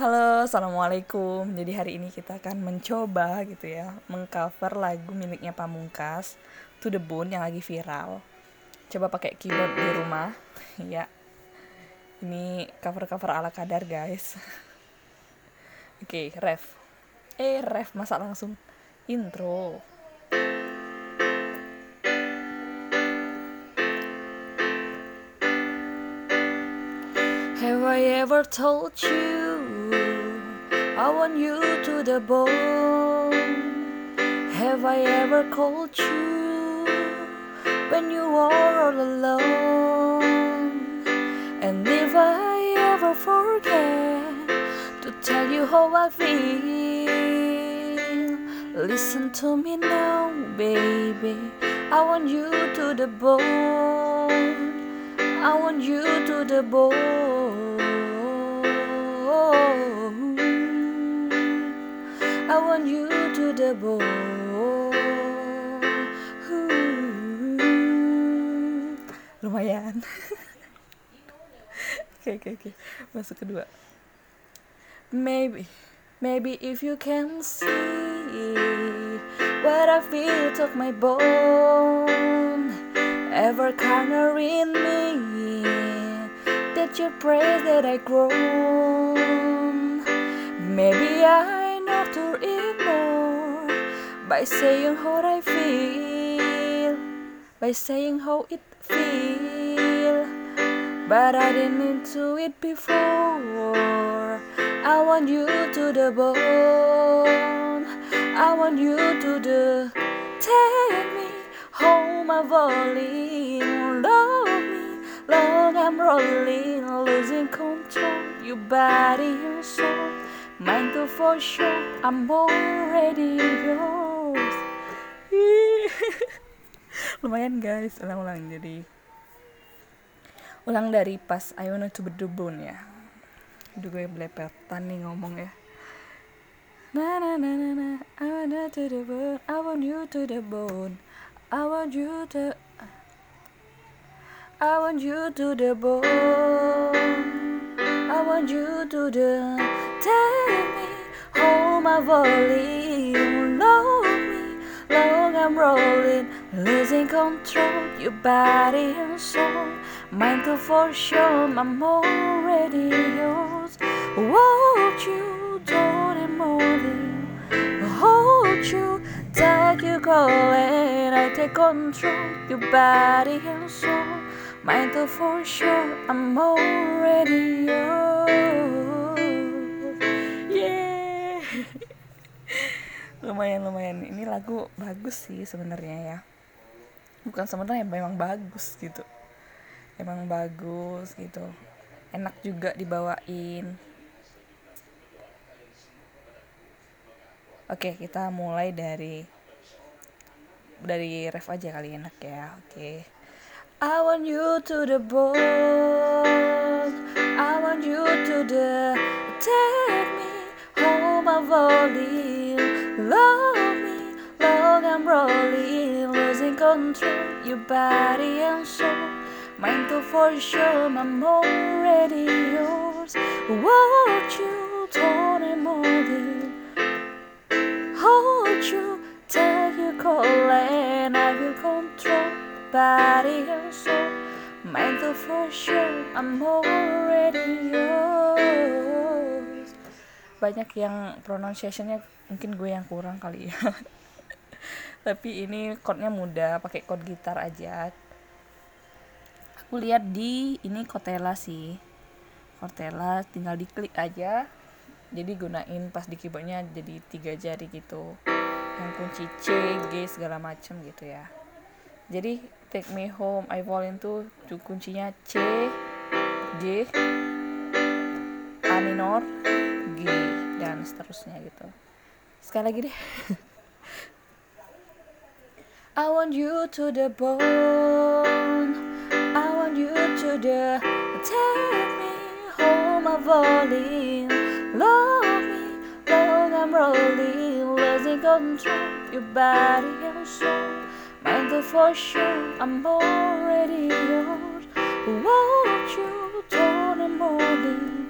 Halo, assalamualaikum. Jadi hari ini kita akan mencoba gitu ya, mengcover lagu miliknya Pamungkas, To The Bone yang lagi viral. Coba pakai keyboard di rumah, ya. Ini cover-cover ala kadar guys. Oke, ref. Eh, ref masa langsung intro. Have I ever told you I want you to the bone? Have I ever called you when you are all alone? And if I ever forget to tell you how I feel, listen to me now, baby. I want you to the bone. I want you to the bone. To bone. Lumayan. Oke oke oke. Masuk kedua. Maybe, maybe if you can see what I feel took my bone ever corner in me that you praise that I grown. Maybe I know to ignore by saying how I feel, by saying how it feel. But I didn't to it before. I want you to the bone. I want you to the take me home my volume. Love me long I'm rolling, losing control. Your body and soul, mind to for sure. I'm already yours. Lumayan guys, ulang-ulang. Jadi ulang dari pas I wanna to the bone ya. Aduh gue belepetan nih ngomong ya. Na na na na na, I wanna to the bone, I want you to the bone. I want you to I want you to the bone. I want you to the Take me home. My volume Love me. Long I'm rolling Losing control Your body and soul. Mind to for sure I'm already yours. Want you don't molding Hold you Take you calling I take control. Your body and soul. Mind to for sure I'm already yours. Yeah. Lumayan lumayan. Ini lagu bagus sih sebenarnya ya Bukan sebenarnya memang bagus gitu Emang bagus gitu Enak juga dibawain Oke, kita mulai dari dari ref aja kali enak ya. Oke. I want you to the bone. Control. Your body and soul, mind to for sure. I'm already yours. Want you, Tony Molding hold you, take you call and I will control body and soul. Mental for sure, I'm already yours. Banyak yang pronunciationnya mungkin gue yang kurang kali ya. Tapi ini chordnya mudah, pakai chord gitar aja. Aku lihat di ini Cortella sih. Cortella tinggal diklik aja. Jadi gunain pas di keyboardnya jadi tiga jari gitu. Yang kunci C, G segala macem gitu ya. Jadi take me home I fall into tuh kuncinya C, G, A minor, G dan seterusnya gitu. Sekali lagi deh I want you to the bone I want you to the take me home a volume Love me long I'm rolling, losing control. Your body and soul, mind for sure. I'm already yours. Won't you turn and morning?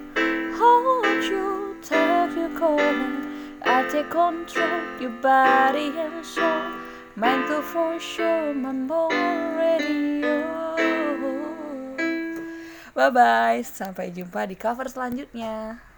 Hold you take your calling. I take control your body and soul Sure my more radio Bye bye, sampai jumpa di cover selanjutnya.